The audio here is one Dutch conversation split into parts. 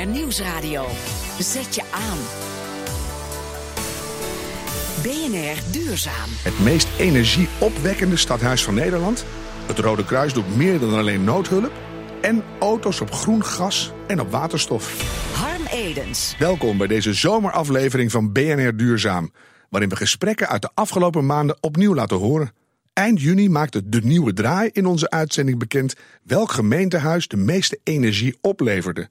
BNR Nieuwsradio. Zet je aan. BNR Duurzaam. Het meest energieopwekkende stadhuis van Nederland. Het Rode Kruis doet meer dan alleen noodhulp. En auto's op groen gas en op waterstof. Harm Edens. Welkom bij deze zomeraflevering van BNR Duurzaam. Waarin we gesprekken uit de afgelopen maanden opnieuw laten horen. Eind juni maakte de nieuwe draai in onze uitzending bekend welk gemeentehuis de meeste energie opleverde.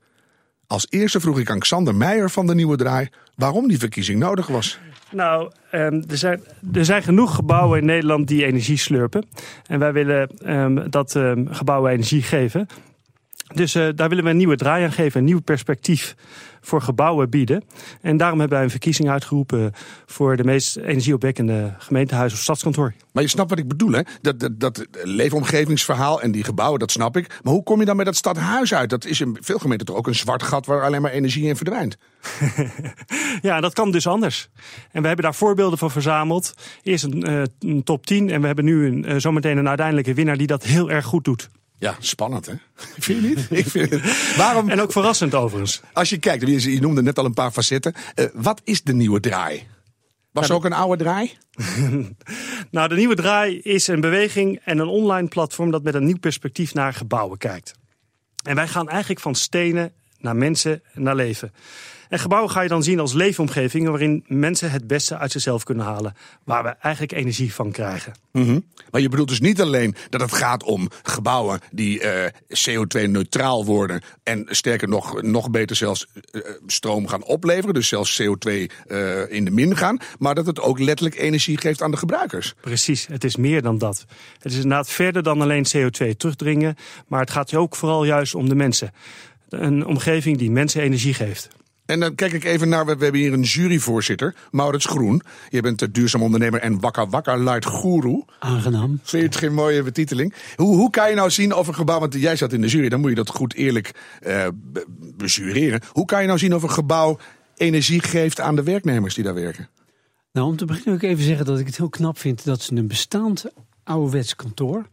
Als eerste vroeg ik aan Xander Meijer van de nieuwe draai waarom die verkiezing nodig was. Nou, ehm, er, zijn, er zijn genoeg gebouwen in Nederland die energie slurpen. En wij willen ehm, dat ehm, gebouwen energie geven. Dus uh, daar willen we een nieuwe draai aan geven, een nieuw perspectief voor gebouwen bieden. En daarom hebben wij een verkiezing uitgeroepen voor de meest energieopwekkende gemeentehuis of stadskantoor. Maar je snapt wat ik bedoel, hè? Dat, dat, dat leefomgevingsverhaal en die gebouwen, dat snap ik. Maar hoe kom je dan met dat stadhuis uit? Dat is in veel gemeenten toch ook een zwart gat waar alleen maar energie in verdwijnt. ja, dat kan dus anders. En we hebben daar voorbeelden van verzameld. Eerst een, uh, een top 10 en we hebben nu een, uh, zometeen een uiteindelijke winnaar die dat heel erg goed doet. Ja, spannend hè? Vind je niet? Ik vind het. Waarom? En ook verrassend overigens. Als je kijkt, je noemde net al een paar facetten. Uh, wat is de nieuwe draai? Was er ook een oude draai? nou, de nieuwe draai is een beweging en een online platform dat met een nieuw perspectief naar gebouwen kijkt. En wij gaan eigenlijk van stenen naar mensen naar leven. En gebouwen ga je dan zien als leefomgevingen waarin mensen het beste uit zichzelf kunnen halen. Waar we eigenlijk energie van krijgen. Mm -hmm. Maar je bedoelt dus niet alleen dat het gaat om gebouwen die uh, CO2-neutraal worden. En sterker nog, nog beter zelfs uh, stroom gaan opleveren. Dus zelfs CO2 uh, in de min gaan. Maar dat het ook letterlijk energie geeft aan de gebruikers. Precies, het is meer dan dat. Het is inderdaad verder dan alleen CO2 terugdringen. Maar het gaat ook vooral juist om de mensen. Een omgeving die mensen energie geeft. En dan kijk ik even naar, we hebben hier een juryvoorzitter, Maurits Groen. Je bent de duurzaam ondernemer en wakka wakka light guru. Aangenaam. Vind je het geen mooie betiteling? Hoe, hoe kan je nou zien of een gebouw, want jij zat in de jury, dan moet je dat goed eerlijk uh, bezureren. Hoe kan je nou zien of een gebouw energie geeft aan de werknemers die daar werken? Nou, om te beginnen wil ik even zeggen dat ik het heel knap vind dat ze een bestaand ouderwets kantoor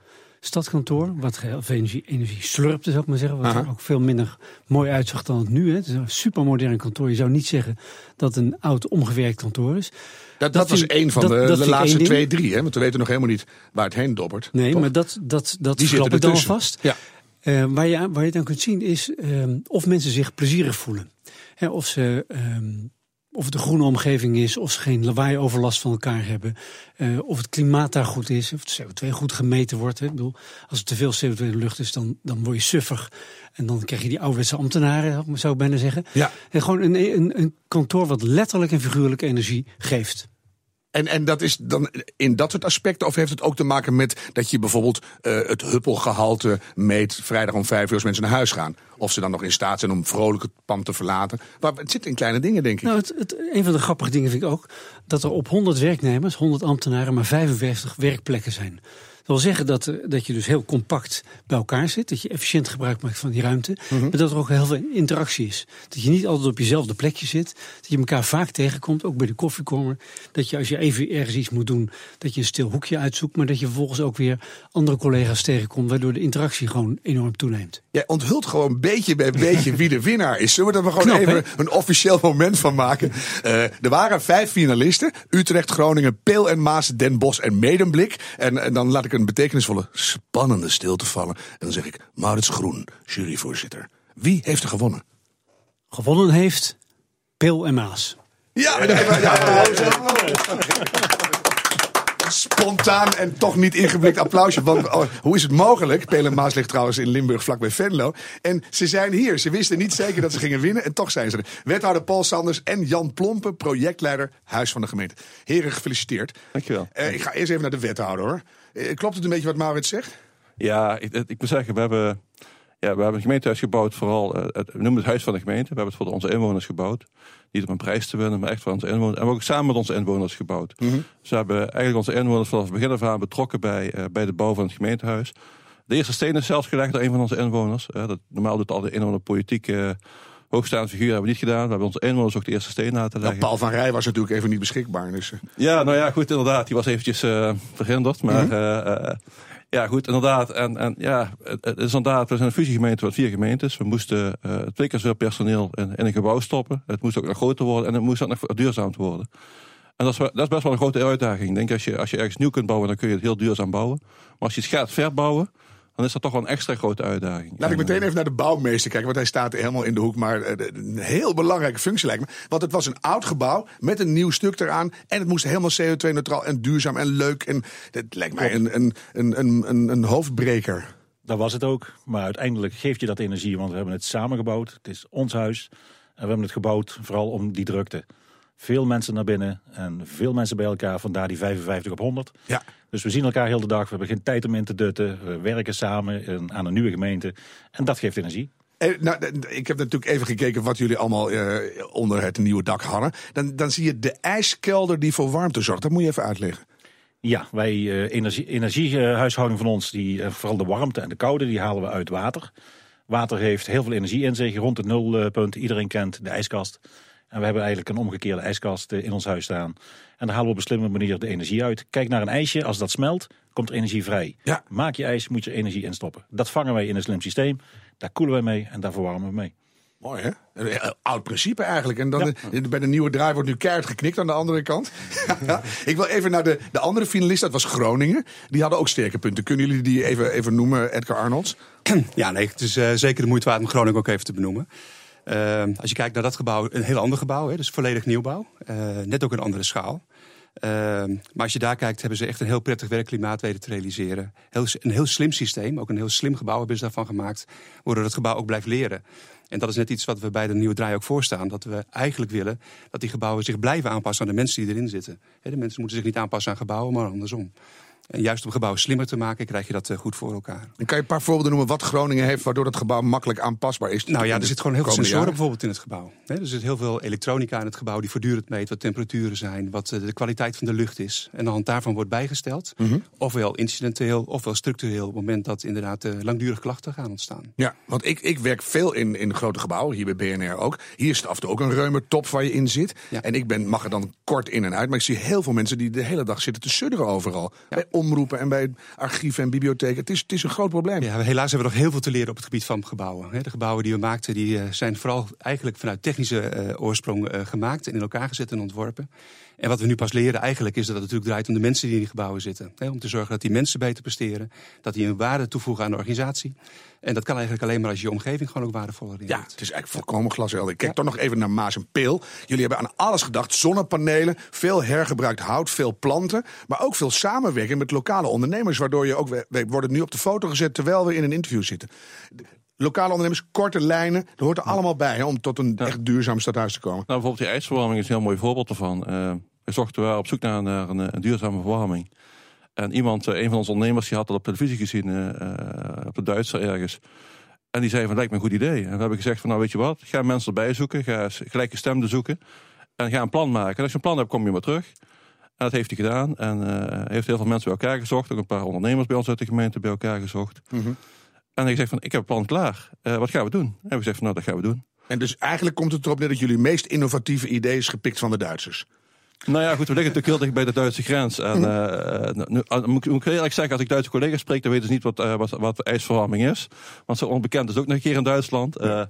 stadkantoor. Wat veel energie, energie slurpte, zou ik maar zeggen. Wat er ook veel minder mooi uitzag dan het nu. Hè. Het is een supermodern kantoor. Je zou niet zeggen dat het een oud omgewerkt kantoor is. Dat, dat, was één van de, de laatste twee, drie. Hè? Want we weten nog helemaal niet waar het heen dobbert. Nee, toch? maar dat, dat, dat klopt dan vast. Ja. Uh, waar, je, waar je dan kunt zien is uh, of mensen zich plezierig voelen. Hè, of ze... Uh, of het een groene omgeving is, of ze geen lawaai-overlast van elkaar hebben, uh, of het klimaat daar goed is, of het CO2 goed gemeten wordt. Hè. Ik bedoel, als er te veel CO2 in de lucht is, dan, dan word je suffig. En dan krijg je die ouderwetse ambtenaren, zou ik bijna zeggen. Ja. En gewoon een, een, een kantoor wat letterlijk en figuurlijk energie geeft. En, en dat is dan in dat soort aspecten? Of heeft het ook te maken met dat je bijvoorbeeld uh, het huppelgehalte meet vrijdag om vijf uur als mensen naar huis gaan? Of ze dan nog in staat zijn om vrolijk het pand te verlaten? Maar het zit in kleine dingen, denk ik. Nou, het, een van de grappige dingen vind ik ook dat er op 100 werknemers, 100 ambtenaren, maar 55 werkplekken zijn. Dat wil zeggen dat, dat je dus heel compact bij elkaar zit. Dat je efficiënt gebruik maakt van die ruimte. Mm -hmm. Maar dat er ook heel veel interactie is. Dat je niet altijd op jezelfde plekje zit. Dat je elkaar vaak tegenkomt, ook bij de koffiekormer. Dat je als je even ergens iets moet doen, dat je een stil hoekje uitzoekt. Maar dat je vervolgens ook weer andere collega's tegenkomt. Waardoor de interactie gewoon enorm toeneemt. Jij onthult gewoon beetje bij beetje wie de winnaar is. Zullen we er gewoon Knap, even he? een officieel moment van maken? Uh, er waren vijf finalisten. Utrecht, Groningen, Peel en Maas, Den Bosch en Medemblik. En, en dan laat ik een betekenisvolle, spannende stilte vallen. En dan zeg ik, Maurits Groen, juryvoorzitter. Wie heeft er gewonnen? Gewonnen heeft Peel en Maas. Ja, ja, ja, ja, Spontaan en toch niet ingeblikt applausje. Want oh, hoe is het mogelijk? Peel en Maas ligt trouwens in Limburg vlakbij Venlo. En ze zijn hier. Ze wisten niet zeker dat ze gingen winnen. En toch zijn ze er. Wethouder Paul Sanders en Jan Plompen, projectleider Huis van de Gemeente. Heren, gefeliciteerd. Dankjewel. Uh, ik ga eerst even naar de wethouder hoor. Uh, klopt het een beetje wat Maurits zegt? Ja, ik, ik moet zeggen, we hebben, ja, we hebben een gemeentehuis gebouwd. Vooral, uh, het, we noemen het Huis van de Gemeente. We hebben het voor onze inwoners gebouwd. Niet om een prijs te winnen, maar echt voor onze inwoners. En we hebben ook samen met onze inwoners gebouwd. Mm -hmm. Dus we hebben eigenlijk onze inwoners vanaf het begin af aan betrokken bij, uh, bij de bouw van het gemeentehuis. De eerste steen is zelfs gelegd door een van onze inwoners. Uh, dat, normaal doet al de inwonerpolitiek uh, hoogstaande figuur hebben we niet gedaan. We hebben onze inwoners ook de eerste steen laten leggen. Nou, Paul van Rij was natuurlijk even niet beschikbaar. Dus. Ja, nou ja, goed, inderdaad. Die was eventjes verhinderd. Maar mm -hmm. Ja, goed, inderdaad. En, en ja, het, is inderdaad, we zijn een fusiegemeente met vier gemeentes. We moesten uh, twee keer zoveel personeel in, in, een gebouw stoppen. Het moest ook nog groter worden en het moest ook nog duurzaam worden. En dat is, dat is best wel een grote uitdaging. Ik denk als je, als je ergens nieuw kunt bouwen, dan kun je het heel duurzaam bouwen. Maar als je het gaat verbouwen, dan is dat toch wel een extra grote uitdaging. Laat ik meteen even naar de bouwmeester kijken, want hij staat helemaal in de hoek. Maar eh, een heel belangrijke functie lijkt me. Want het was een oud gebouw met een nieuw stuk eraan. En het moest helemaal CO2-neutraal en duurzaam en leuk. En dat lijkt mij een, een, een, een, een hoofdbreker. Dat was het ook. Maar uiteindelijk geeft je dat energie, want we hebben het samengebouwd. Het is ons huis. En we hebben het gebouwd vooral om die drukte. Veel mensen naar binnen en veel mensen bij elkaar, vandaar die 55 op 100. Ja. Dus we zien elkaar heel de dag, we hebben geen tijd om in te dutten. We werken samen aan een nieuwe gemeente en dat geeft energie. Eh, nou, ik heb natuurlijk even gekeken wat jullie allemaal eh, onder het nieuwe dak hadden. Dan, dan zie je de ijskelder die voor warmte zorgt. Dat moet je even uitleggen. Ja, wij uh, energie, energiehuishouding van ons, die, vooral de warmte en de koude, die halen we uit water. Water heeft heel veel energie in zich, rond het nulpunt. Iedereen kent de ijskast. En we hebben eigenlijk een omgekeerde ijskast in ons huis staan. En daar halen we op een slimme manier de energie uit. Kijk naar een ijsje, als dat smelt, komt er energie vrij. Ja. Maak je ijs, moet je energie instoppen. Dat vangen wij in een slim systeem. Daar koelen wij mee en daar verwarmen we mee. Mooi hè? Een oud principe eigenlijk. En dan bij de nieuwe draai wordt nu keihard geknikt aan de andere kant. ik wil even naar de, de andere finalist, dat was Groningen. Die hadden ook sterke punten. Kunnen jullie die even, even noemen, Edgar Arnolds? Ja, nee, het is uh, zeker de moeite waard om Groningen ook even te benoemen. Uh, als je kijkt naar dat gebouw, een heel ander gebouw, hè, dus volledig nieuwbouw. Uh, net ook een andere schaal. Uh, maar als je daar kijkt, hebben ze echt een heel prettig werkklimaat weten te realiseren. Een heel slim systeem, ook een heel slim gebouw hebben ze daarvan gemaakt. Waardoor het gebouw ook blijft leren. En dat is net iets wat we bij de nieuwe draai ook voorstaan. Dat we eigenlijk willen dat die gebouwen zich blijven aanpassen aan de mensen die erin zitten. De mensen moeten zich niet aanpassen aan gebouwen, maar andersom. En juist om gebouwen slimmer te maken, krijg je dat eh, goed voor elkaar. En kan je een paar voorbeelden noemen wat Groningen heeft, waardoor dat gebouw makkelijk aanpasbaar is? Nou ja, er zit gewoon heel veel sensoren bijvoorbeeld in het gebouw. Er zit heel veel elektronica in het gebouw die voortdurend meet wat temperaturen zijn, wat eh, de kwaliteit van de lucht is. En aan de hand daarvan wordt bijgesteld, mhm. ofwel incidenteel, ofwel structureel, op het moment dat inderdaad uh, langdurig klachten gaan ontstaan. Ja, want ik, ik werk veel in, in grote gebouwen, hier bij BNR ook. Hier is het af en toe ook een ruime top waar je in zit. En ik ben, mag er dan kort in en uit, maar ik zie heel veel mensen die de hele dag zitten te sudderen overal. Omroepen en bij archieven en bibliotheken. Het is, het is een groot probleem. Ja, helaas hebben we nog heel veel te leren op het gebied van gebouwen. De gebouwen die we maakten die eh, zijn vooral eigenlijk vanuit technische eh, oorsprong eh, gemaakt en in elkaar gezet en ontworpen. En wat we nu pas leren eigenlijk is dat het natuurlijk draait om de mensen die in die gebouwen zitten. Om te zorgen dat die mensen beter presteren, dat die een waarde toevoegen aan de organisatie. En dat kan eigenlijk alleen maar als je, je omgeving gewoon ook waardevoller is. Ja, het is eigenlijk volkomen glashelder. Ik kijk toch nog even naar Maas en Peel. Jullie hebben aan alles gedacht. Zonnepanelen, veel hergebruikt hout, veel planten. Maar ook veel samenwerking met lokale ondernemers. Waardoor je ook, we worden nu op de foto gezet terwijl we in een interview zitten lokale ondernemers, korte lijnen. Dat hoort er allemaal bij hè, om tot een echt duurzaam stadhuis te komen. Nou, bijvoorbeeld die ijsverwarming is een heel mooi voorbeeld ervan. Uh, we zochten wel op zoek naar, naar een, een, duurzame verwarming. En iemand, uh, een van onze ondernemers, die had dat op televisie gezien, uh, op de Duitser ergens. En die zei van, lijkt me een goed idee. En we hebben gezegd van, nou weet je wat, ga mensen erbij zoeken, ga gelijke stemden zoeken. En ga een plan maken. En als je een plan hebt, kom je maar terug. En dat heeft hij gedaan. En heeft heel veel mensen bij elkaar gezocht. Ook een paar ondernemers bij ons uit de gemeente bij elkaar gezocht. Mm en hij zegt van, ik heb een plan klaar. Uh, wat gaan we doen? En we zeggen van, nou, dat gaan we doen. En dus eigenlijk komt het erop neer dat jullie meest innovatieve idee is gepikt van de Duitsers. Nou ja, goed, we liggen natuurlijk heel dicht bij de Duitse grens. En uh, nu, moet, ik eerlijk zeggen, als ik Duitse collega's spreek, dan weten ze niet wat, uh, wat, wat ijsverwarming is. Want zo onbekend is ook nog een keer in Duitsland. Uh,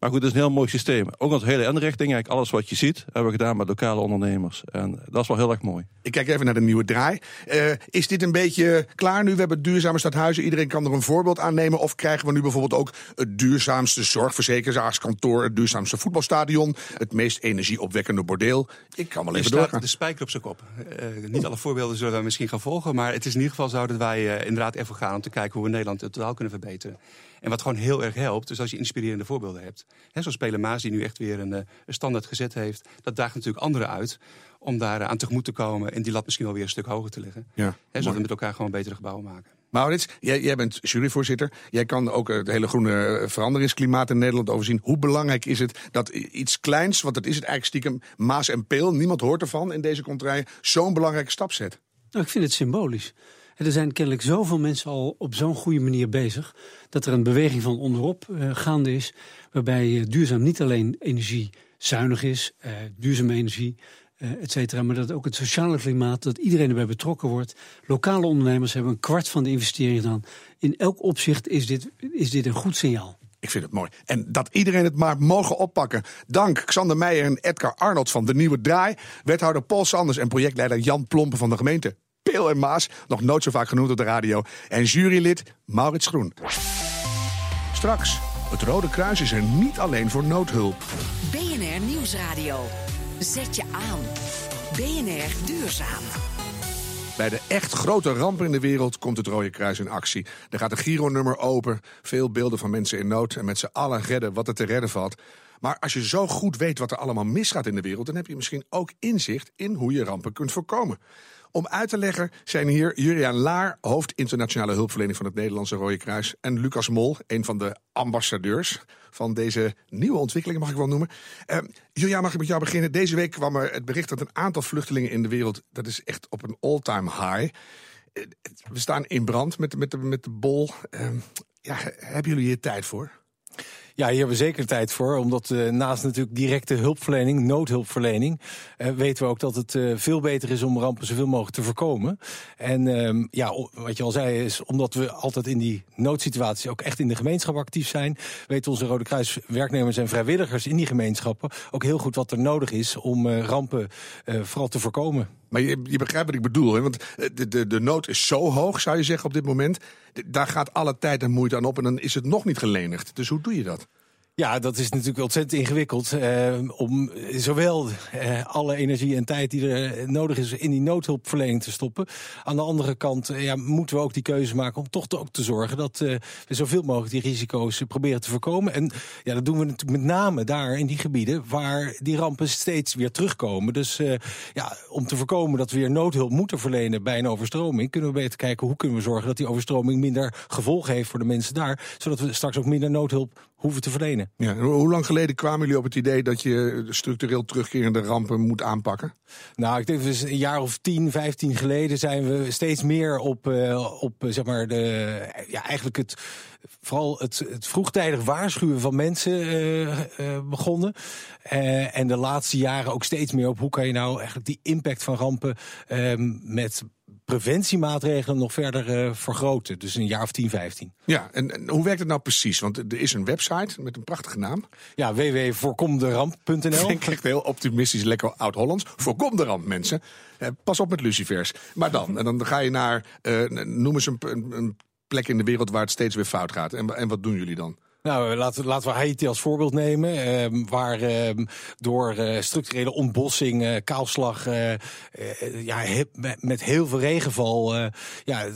maar goed, het is een heel mooi systeem. Ook onze hele inrichting, eigenlijk alles wat je ziet, hebben we gedaan met lokale ondernemers. En dat is wel heel erg mooi. Ik kijk even naar de nieuwe draai. Uh, is dit een beetje klaar nu? We hebben duurzame stadhuizen. Iedereen kan er een voorbeeld aan nemen. Of krijgen we nu bijvoorbeeld ook het duurzaamste zorgverzekeringskantoor, het duurzaamste voetbalstadion, het meest energieopwekkende bordeel? Ik kan wel even doorgaan. De spijker op zijn kop. Uh, niet alle voorbeelden zullen we misschien gaan volgen. Maar het is in ieder geval zo dat wij uh, inderdaad even gaan om te kijken hoe we Nederland het totaal kunnen verbeteren. En wat gewoon heel erg helpt, dus als je inspirerende voorbeelden hebt. Hè, zoals Pele Maas, die nu echt weer een, eh, een, standaard gezet heeft. Dat daagt natuurlijk anderen uit om daar aan tegemoet te komen en die lat misschien wel weer een stuk hoger te leggen. Ja, hè, zodat we met elkaar gewoon betere gebouwen maken. Maurits, jij, jij, bent juryvoorzitter. Jij kan ook het hele groene veranderingsklimaat in Nederland overzien. Hoe belangrijk is het dat iets kleins, want dat is het eigenlijk stiekem, Maas en Peel, niemand hoort ervan in deze contraien, zo'n belangrijke stap zet? Nou, ik vind het symbolisch. Er zijn kennelijk zoveel mensen al op zo'n goede manier bezig... dat er een beweging van onderop uh, gaande is... waarbij uh, duurzaam niet alleen energiezuinig is, uh, duurzame energie... uh, et cetera. Maar dat ook het sociale klimaat, dat iedereen erbij betrokken wordt. Lokale ondernemers hebben een kwart van de investering gedaan. In elk opzicht is dit, is dit een goed signaal. Ik vind het mooi. En dat iedereen het maar mogen oppakken. Dank Xander Meijer en Edgar Arnold van De Nieuwe Draai. Wethouder Paul Sanders en projectleider Jan Plompen van de gemeente Peel en Maas. Nog nooit zo vaak genoemd op de radio. En jurylid Maurits Groen. Straks, het Rode Kruis is er niet alleen voor noodhulp. BNR Nieuwsradio. Zet je aan. BNR Duurzaam. Bij de echt grote rampen in de wereld komt het Rode Kruis in actie. Er gaat een Giro-nummer open, veel beelden van mensen in nood en met z'n allen redden wat er te redden valt. Maar als je zo goed weet wat er allemaal misgaat in de wereld, dan heb je misschien ook inzicht in hoe je rampen kunt voorkomen. Om uit te leggen zijn hier Juriaan Laar, hoofd internationale hulpverlening van het Nederlandse Rode Kruis, en Lucas Mol, een van de ambassadeurs van deze nieuwe ontwikkeling, mag ik wel noemen. Uh, Juliaan, mag ik met jou beginnen? Deze week kwam er het bericht dat een aantal vluchtelingen in de wereld, dat is echt op een all-time high. Eh, we staan in brand met, met, de, met de bol. Uh, ja, hebben jullie hier tijd voor? Ja, hier hebben we zeker tijd voor. Omdat uh, naast natuurlijk directe hulpverlening, noodhulpverlening, uh, weten we ook dat het uh, veel beter is om rampen zoveel mogelijk te voorkomen. En uh, ja, wat je al zei, is omdat we altijd in die noodsituaties ook echt in de gemeenschap actief zijn, weten onze Rode Kruis werknemers en vrijwilligers in die gemeenschappen ook heel goed wat er nodig is om rampen vooral te voorkomen. Maar je, begrijpt wat ik bedoel, hè? want de, de, de nood is zo hoog, zou je zeggen, op dit moment. Daar gaat alle tijd en moeite aan op en dan is het nog niet gelenigd. Dus hoe doe je dat? Ja, dat is natuurlijk ontzettend ingewikkeld. Eh, om zowel eh, alle energie en tijd die er nodig is in die noodhulpverlening te stoppen. Aan de andere kant eh, ja, moeten we ook die keuze maken om toch te, ook te zorgen dat eh, we zoveel mogelijk die risico's proberen te voorkomen. En ja, dat doen we natuurlijk met name daar in die gebieden waar die rampen steeds weer terugkomen. Dus eh, ja, om te voorkomen dat we weer noodhulp moeten verlenen bij een overstroming, kunnen we beter kijken hoe kunnen we zorgen dat die overstroming minder gevolgen heeft voor de mensen daar. Zodat we straks ook minder noodhulp hoeven te verlenen. Ja, hoe lang geleden kwamen jullie op het idee dat je structureel terugkerende rampen moet aanpakken? Nou, ik denk dus een jaar of 10, 15 geleden zijn we steeds meer op, uh, op zeg maar de, ja, eigenlijk het, vooral het, het vroegtijdig waarschuwen van mensen uh, uh, begonnen. en de laatste jaren ook steeds meer op hoe kan je nou eigenlijk die impact van rampen met preventiemaatregelen nog verder uh, vergroten. Dus een jaar of 10, 15. Ja, en, en, hoe werkt het nou precies? Want er is een website met een prachtige naam. Ja, www.voorkomderamp.nl. Ik echt heel optimistisch, lekker oud-Hollands. Voorkom de ramp, mensen. Eh, pas op met lucifers. Maar dan, en dan ga je naar, uh, noem eens een, een, een, plek in de wereld waar het steeds weer fout gaat. En, en wat doen jullie dan? Nou, laten, laten we Haiti als voorbeeld nemen. Uh, waar uh, door uh, structurele ontbossing, kaalslag, ja, met heel veel regenval, ja,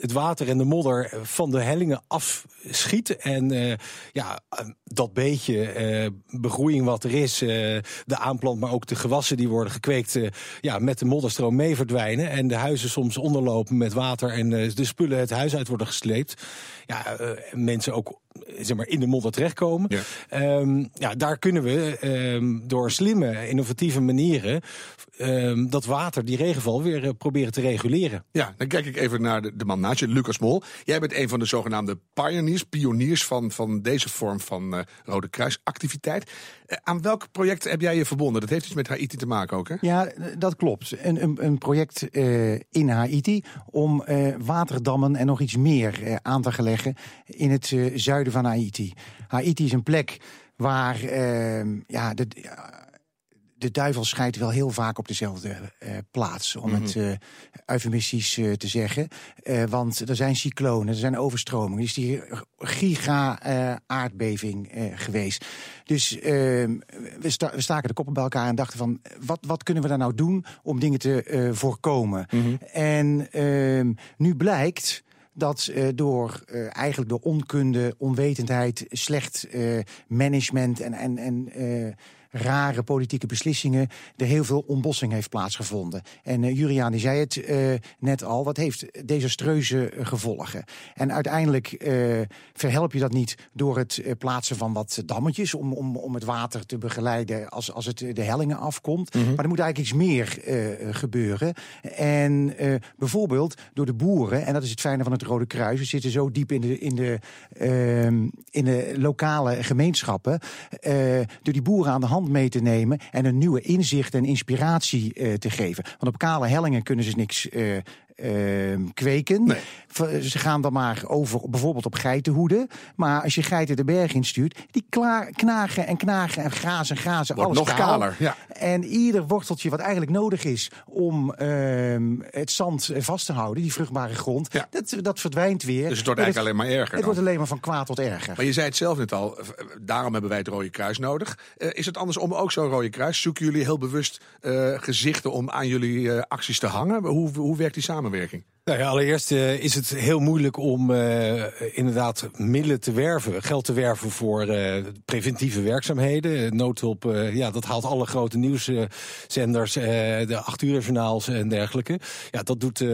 het, water en de modder van de hellingen afschiet. En ja, dat beetje begroeiing wat er is, de aanplant, maar ook de gewassen die worden gekweekt, ja, met de modderstroom mee verdwijnen. En de huizen soms onderlopen met water en de spullen het huis uit worden gesleept. Ja, mensen ook zeg maar, in de modder terechtkomen. Ja. Um, ja, daar kunnen we um, door slimme, innovatieve manieren um, dat water, die regenval, weer uh, proberen te reguleren. Ja, dan kijk ik even naar de, de man naast je, Lucas Mol. Jij bent een van de zogenaamde pioneers, pioniers van, van deze vorm van uh, Rode Kruisactiviteit. Uh, aan welk project heb jij je verbonden? Dat heeft iets met Haiti te maken ook, hè? Ja, dat klopt. Een, een, een project in Haiti om waterdammen en nog iets meer aan te leggen in het zuiden van Haiti. Haiti is een plek waar uh, ja, de, de duivel scheidt wel heel vaak op dezelfde uh, plaats, om het uh, eufemistisch uh, te zeggen. want er zijn cyclonen, er zijn overstromingen. Er is die giga-aardbeving geweest. Dus ehm, we, sta we, staken de koppen bij elkaar en dachten van... wat, wat kunnen we daar nou doen om dingen te voorkomen? Mm -hmm. En ehm, nu blijkt dat uh, door uh, eigenlijk door onkunde, onwetendheid, slecht uh, management en, en, en rare politieke beslissingen er heel veel ontbossing heeft plaatsgevonden. En uh, Juriaan die zei het uh, net al, wat heeft desastreuze gevolgen. En uiteindelijk uh, verhelp je dat niet door het plaatsen van wat dammetjes om, om, om het water te begeleiden als, als het de hellingen afkomt. Mm -hmm. Maar er moet eigenlijk iets meer gebeuren. En bijvoorbeeld door de boeren, en dat is het fijne van het Rode Kruis, we zitten zo diep in de, in de, ehm, in de lokale gemeenschappen, door die boeren aan de hand mee te nemen en een nieuwe inzicht en inspiratie eh, te geven. Want op kale hellingen kunnen ze niks eh, kweken. Nee. V- Ze gaan dan maar over bijvoorbeeld op geitenhoeden. Maar als je geiten de berg instuurt, die klaar, knagen en knagen en grazen en grazen. Wordt alles nog kaal. kaler, ja. En ieder worteltje wat eigenlijk nodig is om ehm, het zand vast te houden, die vruchtbare grond, Ja. dat, dat verdwijnt weer. Dus het wordt En eigenlijk alleen maar erger. Het dan. wordt alleen maar van kwaad tot erger. Maar je zei het zelf net al, daarom hebben wij het Rode Kruis nodig. Eh, is het andersom ook zo'n Rode Kruis? Zoeken jullie heel bewust eh, gezichten om aan jullie eh, acties te hangen? Hoe, hoe werkt die samenwerking? Nou ja, allereerst eh, is het heel moeilijk om eh, inderdaad middelen te werven, geld te werven voor eh, preventieve werkzaamheden. Noodhulp, ja, dat haalt alle grote nieuwszenders, de acht uur journaals en dergelijke. Ja, dat doet,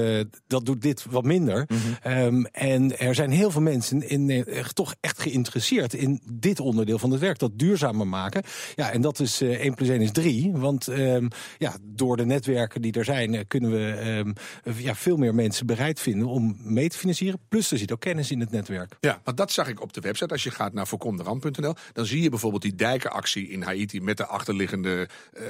dat doet dit wat minder. Ehm, en er zijn heel veel mensen in, toch echt geïnteresseerd in dit onderdeel van het werk, dat duurzamer maken. Ja, en dat is 1 plus 1 is 3. Want ehm, ja, door de netwerken die er zijn, kunnen we ehm, eh, ja, veel meer mensen bereid vinden om mee te financieren. Plus er zit ook kennis in het netwerk. Ja, want dat zag ik op de website. Als je gaat naar voorkomderamp.nl, dan zie je bijvoorbeeld die dijkenactie in Haiti met de achterliggende eh,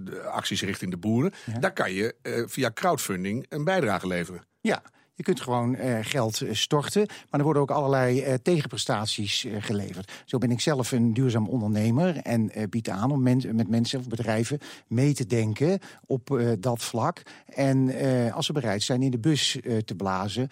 de acties richting de boeren. Daar kan je eh, via crowdfunding een bijdrage leveren. Ja, je kunt gewoon eh, geld eh, storten, maar er worden ook allerlei eh, tegenprestaties geleverd. Zo ben ik zelf een duurzaam ondernemer en bied aan om met mensen of bedrijven mee te denken op dat vlak. En als ze bereid zijn in de bus te blazen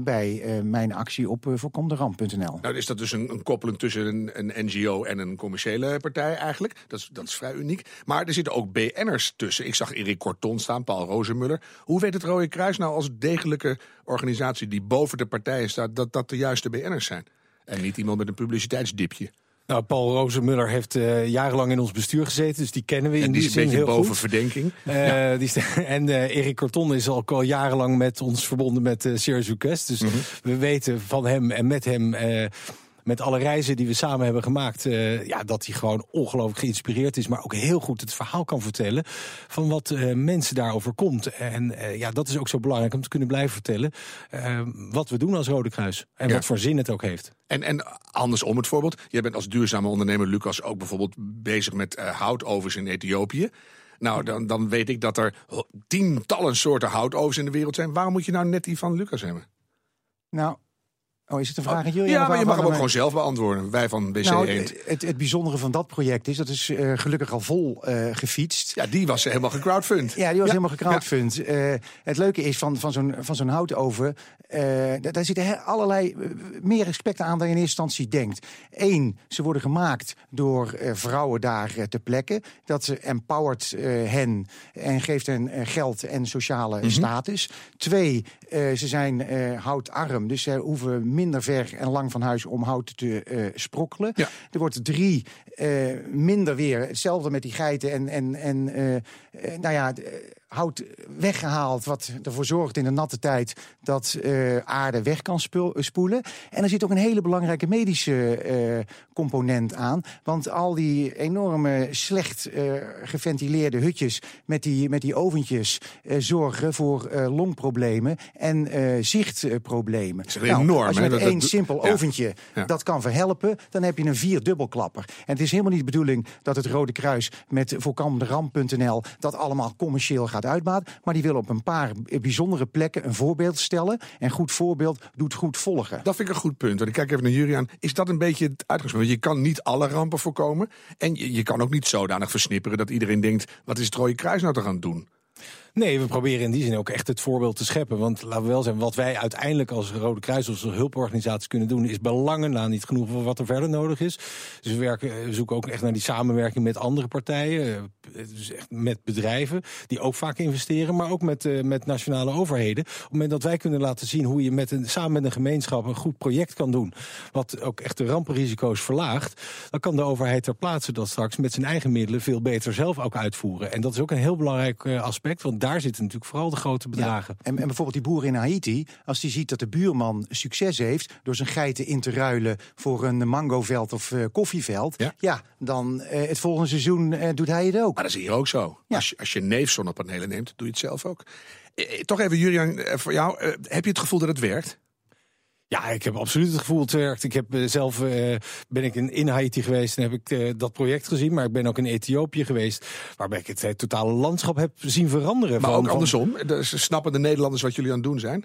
bij mijn actie op voorkomderamp.nl. Nou, is dat dus een, een koppeling tussen een, een NGO en een commerciële partij eigenlijk. Dat is, dat is vrij uniek. Maar er zitten ook BN'ers tussen. Ik zag Erik Corton staan, Paul Rozenmuller. Hoe weet het Rode Kruis nou als degelijke organisatie die boven de partijen staat... dat dat de juiste BN'ers zijn? En niet iemand met een publiciteitsdipje. Nou, Paul Rozenmuller heeft eh, jarenlang in ons bestuur gezeten, dus die kennen we in En die die is een zin beetje heel boven goed. verdenking. Eh, die en eh, Erik Corton is ook al jarenlang met ons verbonden met uh, Serious Request. Dus we weten van hem en met hem, met alle reizen die we samen hebben gemaakt, eh, ja, dat hij gewoon ongelooflijk geïnspireerd is, maar ook heel goed het verhaal kan vertellen van wat eh, mensen daarover komt. En eh, ja, dat is ook zo belangrijk om te kunnen blijven vertellen wat we doen als Rode Kruis en Ja. wat voor zin het ook heeft. En, en andersom het voorbeeld. Jij bent als duurzame ondernemer, Lucas, ook bijvoorbeeld bezig met eh, houtovens in Ethiopië. Nou, dan, dan weet ik dat er tientallen soorten houtovens in de wereld zijn. Waarom moet je nou net die van Lucas hebben? Nou, oh, is het een vraag aan jullie? ja, maar je mag hem ook gewoon zelf beantwoorden. Wij van BC Nou, Eend. het, het, het bijzondere van dat project is, dat is eh, gelukkig al vol eh, gefietst. Ja, die was helemaal gecrowdfund. Ja, die was helemaal gecrowdfund. Eh, het leuke is van, van zo'n van zo'n houtoven, daar- zitten allerlei meer aspecten aan dan je in eerste instantie denkt. Eén, ze worden gemaakt door vrouwen daar eh, ter plekke. Dat ze empowert hen en geeft hen geld en sociale status. Twee, ze zijn houtarm, dus ze hoeven minder ver en lang van huis om hout te eh, sprokkelen. Ja. Er wordt drie, eh, minder weer. Hetzelfde met die geiten en, en, en eh, nou ja, hout weggehaald. Wat ervoor zorgt in de natte tijd dat eh, aarde weg kan spul- spoelen. En er zit ook een hele belangrijke medische eh, component aan. Want al die enorme slecht eh, geventileerde hutjes met die, met die oventjes eh, zorgen voor eh, longproblemen en eh, zichtproblemen. Dat is echt enorm, als je met één dat- simpel ja. oventje Ja. dat kan verhelpen, dan heb je een vierdubbelklapper. En het is helemaal niet de bedoeling dat het Rode Kruis met voorkomderamp.nl dat allemaal commercieel gaat uitbaten. Maar die willen op een paar bijzondere plekken een voorbeeld stellen. En goed voorbeeld doet goed volgen. Dat vind ik een goed punt. Want ik kijk even naar jullie aan. Is dat een beetje het uitgangspunt? Je kan niet alle rampen voorkomen. En je, je kan ook niet zodanig versnipperen dat iedereen denkt... wat is het Rode Kruis nou te gaan doen? Nee, we proberen in die zin ook echt het voorbeeld te scheppen. Want laten we wel zijn, wat wij uiteindelijk als Rode Kruis of als hulporganisatie kunnen doen, is belangen na niet genoeg voor wat er verder nodig is. Dus we, werken, we zoeken ook echt naar die samenwerking met andere partijen, eh, dus echt met bedrijven die ook vaak investeren, maar ook met, eh, met nationale overheden. Op het moment dat wij kunnen laten zien hoe je met een, samen met een gemeenschap een goed project kan doen, wat ook echt de rampenrisico's verlaagt, dan kan de overheid ter plaatse dat straks met zijn eigen middelen veel beter zelf ook uitvoeren. En dat is ook een heel belangrijk eh, aspect, want daar zitten natuurlijk vooral de grote bedragen. En, en bijvoorbeeld die boer in Haiti, als die ziet dat de buurman succes heeft door zijn geiten in te ruilen voor een mangoveld of eh, koffieveld, Ja. ja, dan eh, het volgende seizoen eh, doet hij het ook. Maar dat is hier ook zo. Ja. Als, je, als je neef zonnepanelen neemt, doe je het zelf ook. Eh, toch even, Julian, voor jou. heb je het gevoel dat het werkt? Ja, ik heb absoluut het gevoel dat het werkt. Ik heb eh, zelf eh, ben ik in, Haiti geweest en heb ik eh, dat project gezien. Maar ik ben ook in Ethiopië geweest, waarbij ik het totale landschap heb zien veranderen. Maar Van- ook andersom. Dus snappen de Nederlanders wat jullie aan het doen zijn?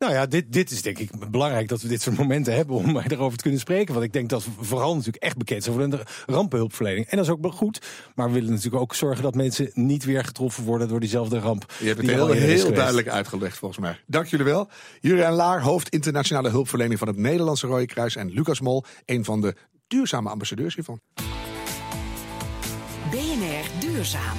Nou ja, dit, dit is denk ik belangrijk dat we dit soort momenten hebben om erover te kunnen spreken. Want ik denk dat we vooral natuurlijk echt bekend zijn voor de rampenhulpverlening. En dat is ook wel goed. Maar we willen natuurlijk ook zorgen dat mensen niet weer getroffen worden door diezelfde ramp. Je hebt het heel, duidelijk uitgelegd volgens mij. Dank jullie wel. Jurijn Laar, hoofd internationale hulpverlening van het Nederlandse Rode Kruis. En Lucas Mol, een van de duurzame ambassadeurs hiervan. BNR Duurzaam.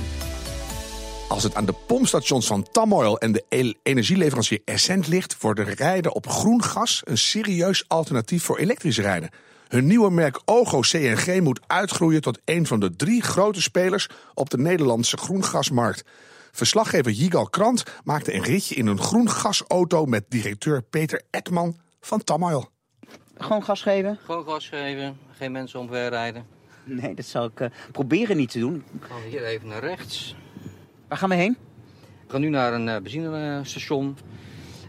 Als het aan de pompstations van Tamoil en de el- energieleverancier Essent ligt, wordt rijden op groen gas een serieus alternatief voor elektrisch rijden. Hun nieuwe merk Ogo CNG moet uitgroeien tot een van de drie grote spelers op de Nederlandse groengasmarkt. Verslaggever Jigal Krant maakte een ritje in een groen gasauto met directeur Peter Ekman van Tamoil. Gewoon gas geven? Gewoon gas geven, geen mensen omverrijden. Nee, dat zou ik eh, proberen niet te doen. We gaan hier even naar rechts. Waar gaan we heen? We gaan nu naar een eh, benzinestation.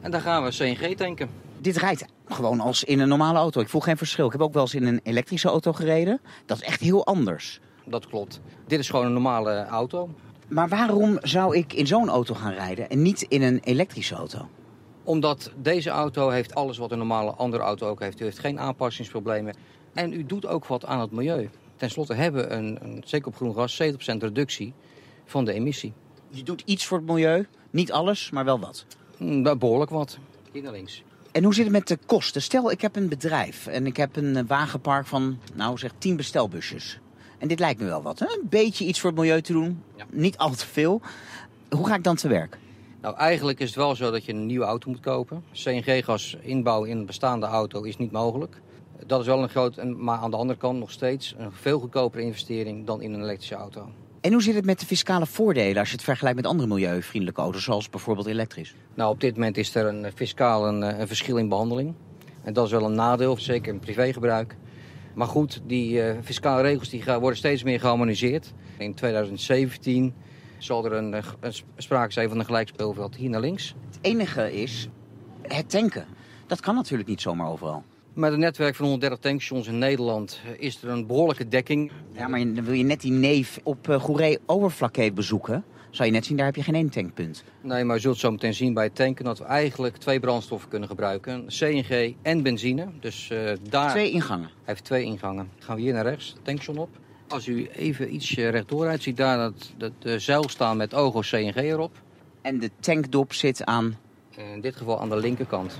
En daar gaan we CNG tanken. Dit rijdt gewoon als in een normale auto. Ik voel geen verschil. Ik heb ook wel eens in een elektrische auto gereden. Dat is echt heel anders. Dat klopt. Dit is gewoon een normale auto. Maar waarom zou ik in zo'n auto gaan rijden en niet in een elektrische auto? Omdat deze auto heeft alles wat een normale andere auto ook heeft. U heeft geen aanpassingsproblemen. En u doet ook wat aan het milieu. Ten slotte hebben we een, een zeker op groen gas, 70% reductie van de emissie. Je doet iets voor het milieu. Niet alles, maar wel wat. Mm, Behoorlijk wat. Hier naar links. En hoe zit het met de kosten? Stel, ik heb een bedrijf en ik heb een eh, wagenpark van, nou zeg, 10 bestelbusjes. En dit lijkt me wel wat. Hè? Een beetje iets voor het milieu te doen. Ja. Niet al te veel. Hoe ga ik dan te werk? Nou, eigenlijk is het wel zo dat je een nieuwe auto moet kopen. CNG-gas inbouwen in een bestaande auto is niet mogelijk. Dat is wel een groot, en- maar aan de andere kant nog steeds een veel goedkopere investering dan in een elektrische auto. En hoe zit het met de fiscale voordelen als je het vergelijkt met andere milieuvriendelijke auto's, zoals bijvoorbeeld elektrisch? Nou, op dit moment is er een eh, fiscaal een, eh, een verschil in behandeling. En dat is wel een nadeel, zeker in privégebruik. Maar goed, die eh, fiscale regels die gaan, worden steeds meer geharmoniseerd. In 2017 zal er een, een sp- sprake zijn van een gelijk speelveld hier naar links. Het enige is het tanken. Dat kan natuurlijk niet zomaar overal. Met een netwerk van 130 tankstations in Nederland eh, is er een behoorlijke dekking. Ja, maar dan wil je net die neef op uh, Goeree Overflakkee bezoeken. Zou je net zien, daar heb je geen één tankpunt. Nee, maar je zult zo meteen zien bij het tanken dat we eigenlijk twee brandstoffen kunnen gebruiken. CNG en benzine. Dus eh, daar Twee ingangen. Hij heeft twee ingangen. gaan we hier naar rechts, tankstation op. Als u even iets eh, rechtdoor rijdt, ziet daar dat, dat de zeil staan met Ogo CNG erop. En de tankdop zit aan... In dit geval aan de linkerkant.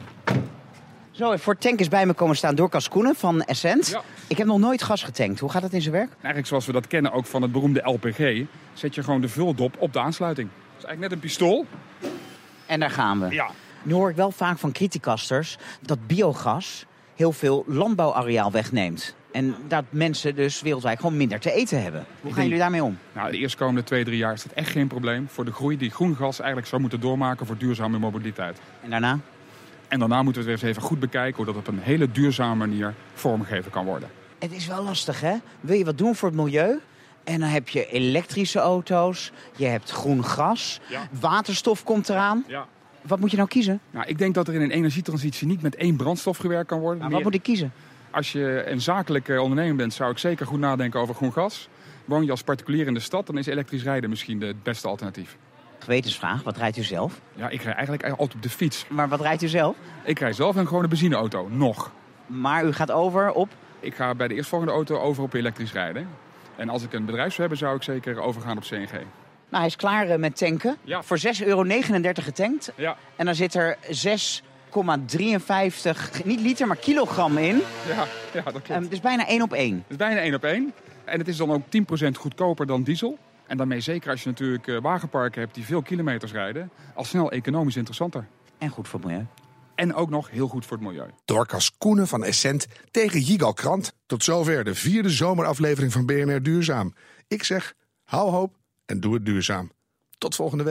Zo, voor tank is bij me komen staan Dorcas Koenen van Essent. Ja. Ik heb nog nooit gas getankt. Hoe gaat dat in zijn werk? Eigenlijk zoals we dat kennen ook van het beroemde LPG, zet je gewoon de vuldop op de aansluiting. Dat is eigenlijk net een pistool. En daar gaan we. Ja. Nu hoor ik wel vaak van criticasters dat biogas heel veel landbouwareaal wegneemt. En dat mensen dus wereldwijd gewoon minder te eten hebben. Hoe gaan jullie daarmee om? Nou, de eerstkomende twee, drie jaar is dat echt geen probleem voor de groei die groen gas eigenlijk zou moeten doormaken voor duurzame mobiliteit. En daarna? En daarna moeten we het weer eens even goed bekijken hoe dat op een hele duurzame manier vormgegeven kan worden. Het is wel lastig, hè? Wil je wat doen voor het milieu? En dan heb je elektrische auto's, je hebt groen gas, Ja. waterstof komt eraan. Ja. Wat moet je nou kiezen? Nou, ik denk dat er in een energietransitie niet met één brandstof gewerkt kan worden. Nou, Meer- wat moet ik kiezen? Als je een zakelijke ondernemer bent, zou ik zeker goed nadenken over groen gas. Woon je als particulier in de stad, dan is elektrisch rijden misschien het beste alternatief. Gewetensvraag, wat rijdt u zelf? Ja, ik rij eigenlijk altijd op de fiets. Maar wat rijdt u zelf? Ik rij zelf een gewone benzineauto, nog. Maar u gaat over op... Ik ga bij de eerstvolgende auto over op elektrisch rijden. En als ik een bedrijf zou hebben, zou ik zeker overgaan op CNG. Nou, hij is klaar eh, met tanken. Ja. Voor 6,39 euro getankt. Ja, En dan zit er 6,53, niet liter, maar kilogram in. ja, ja dat klopt. Ehm, dus bijna één op één. Het is bijna één op één. En het is dan ook 10% goedkoper dan diesel. En daarmee zeker als je natuurlijk eh, wagenparken hebt die veel kilometers rijden, al snel economisch interessanter. En goed voor het milieu. En ook nog heel goed voor het milieu. Dorcas Koenen van Essent tegen Jigal Krant. Tot zover de vierde zomeraflevering van BNR Duurzaam. Ik zeg, hou hoop en doe het duurzaam. Tot volgende week.